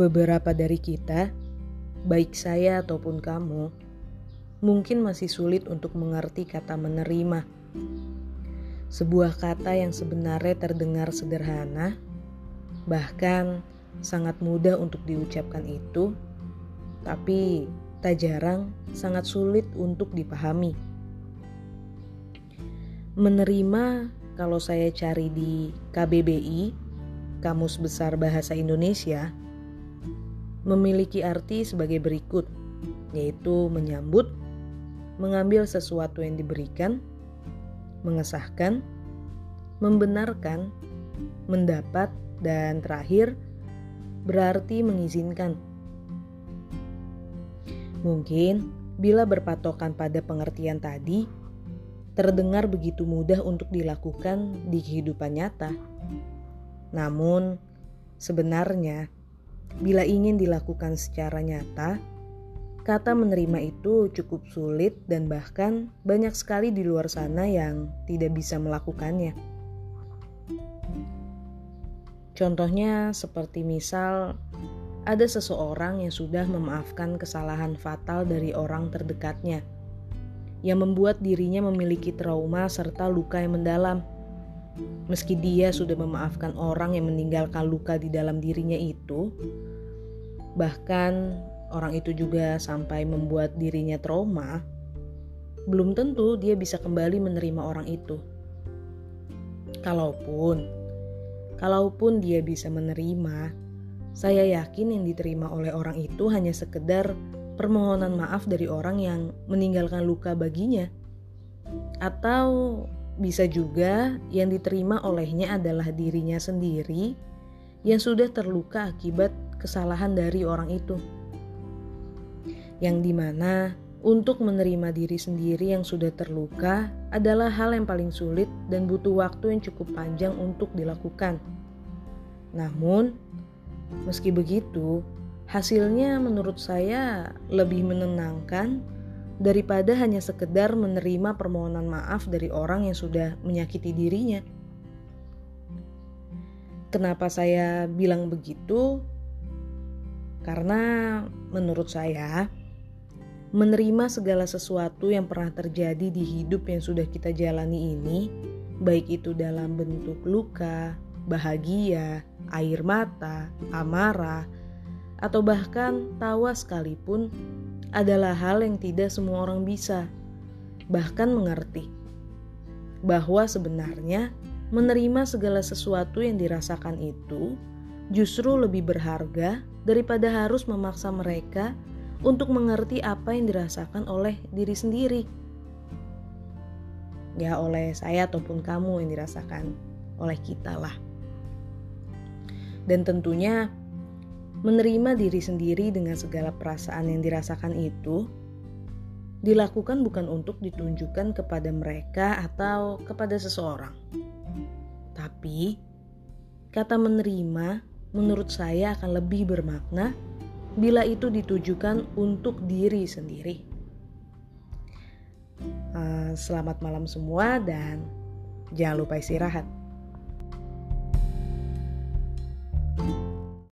Beberapa dari kita, baik saya ataupun kamu, mungkin masih sulit untuk mengerti kata menerima. Sebuah kata yang sebenarnya terdengar sederhana, bahkan sangat mudah untuk diucapkan itu, tapi tak jarang sangat sulit untuk dipahami. Menerima kalau saya cari di KBBI, Kamus Besar Bahasa Indonesia, memiliki arti sebagai berikut, yaitu menyambut, mengambil sesuatu yang diberikan, mengesahkan, membenarkan, mendapat, dan terakhir berarti mengizinkan. Mungkin bila berpatokan pada pengertian tadi, terdengar begitu mudah untuk dilakukan di kehidupan nyata. Namun, sebenarnya, bila ingin dilakukan secara nyata, kata menerima itu cukup sulit, dan bahkan banyak sekali di luar sana yang tidak bisa melakukannya. Contohnya, seperti misal ada seseorang yang sudah memaafkan kesalahan fatal dari orang terdekatnya, yang membuat dirinya memiliki trauma serta luka yang mendalam. Meski dia sudah memaafkan orang yang meninggalkan luka di dalam dirinya itu, bahkan orang itu juga sampai membuat dirinya trauma, belum tentu dia bisa kembali menerima orang itu. Kalaupun, kalaupun dia bisa menerima, saya yakin yang diterima oleh orang itu hanya sekedar permohonan maaf dari orang yang meninggalkan luka baginya. Atau bisa juga yang diterima olehnya adalah dirinya sendiri yang sudah terluka akibat kesalahan dari orang itu. Yang di mana untuk menerima diri sendiri yang sudah terluka adalah hal yang paling sulit dan butuh waktu yang cukup panjang untuk dilakukan. Namun, Meski begitu, hasilnya menurut saya lebih menenangkan daripada hanya sekedar menerima permohonan maaf dari orang yang sudah menyakiti dirinya. Kenapa saya bilang begitu? Karena menurut saya, menerima segala sesuatu yang pernah terjadi di hidup yang sudah kita jalani ini, baik itu dalam bentuk luka, bahagia, air mata, amarah, atau bahkan tawa sekalipun adalah hal yang tidak semua orang bisa, bahkan mengerti bahwa sebenarnya menerima segala sesuatu yang dirasakan itu justru lebih berharga daripada harus memaksa mereka untuk mengerti apa yang dirasakan oleh diri sendiri. Ya, oleh saya ataupun kamu yang dirasakan oleh kita lah dan tentunya menerima diri sendiri dengan segala perasaan yang dirasakan itu dilakukan bukan untuk ditunjukkan kepada mereka atau kepada seseorang. Tapi kata menerima menurut saya akan lebih bermakna bila itu ditujukan untuk diri sendiri. Uh, selamat malam semua dan jangan lupa istirahat.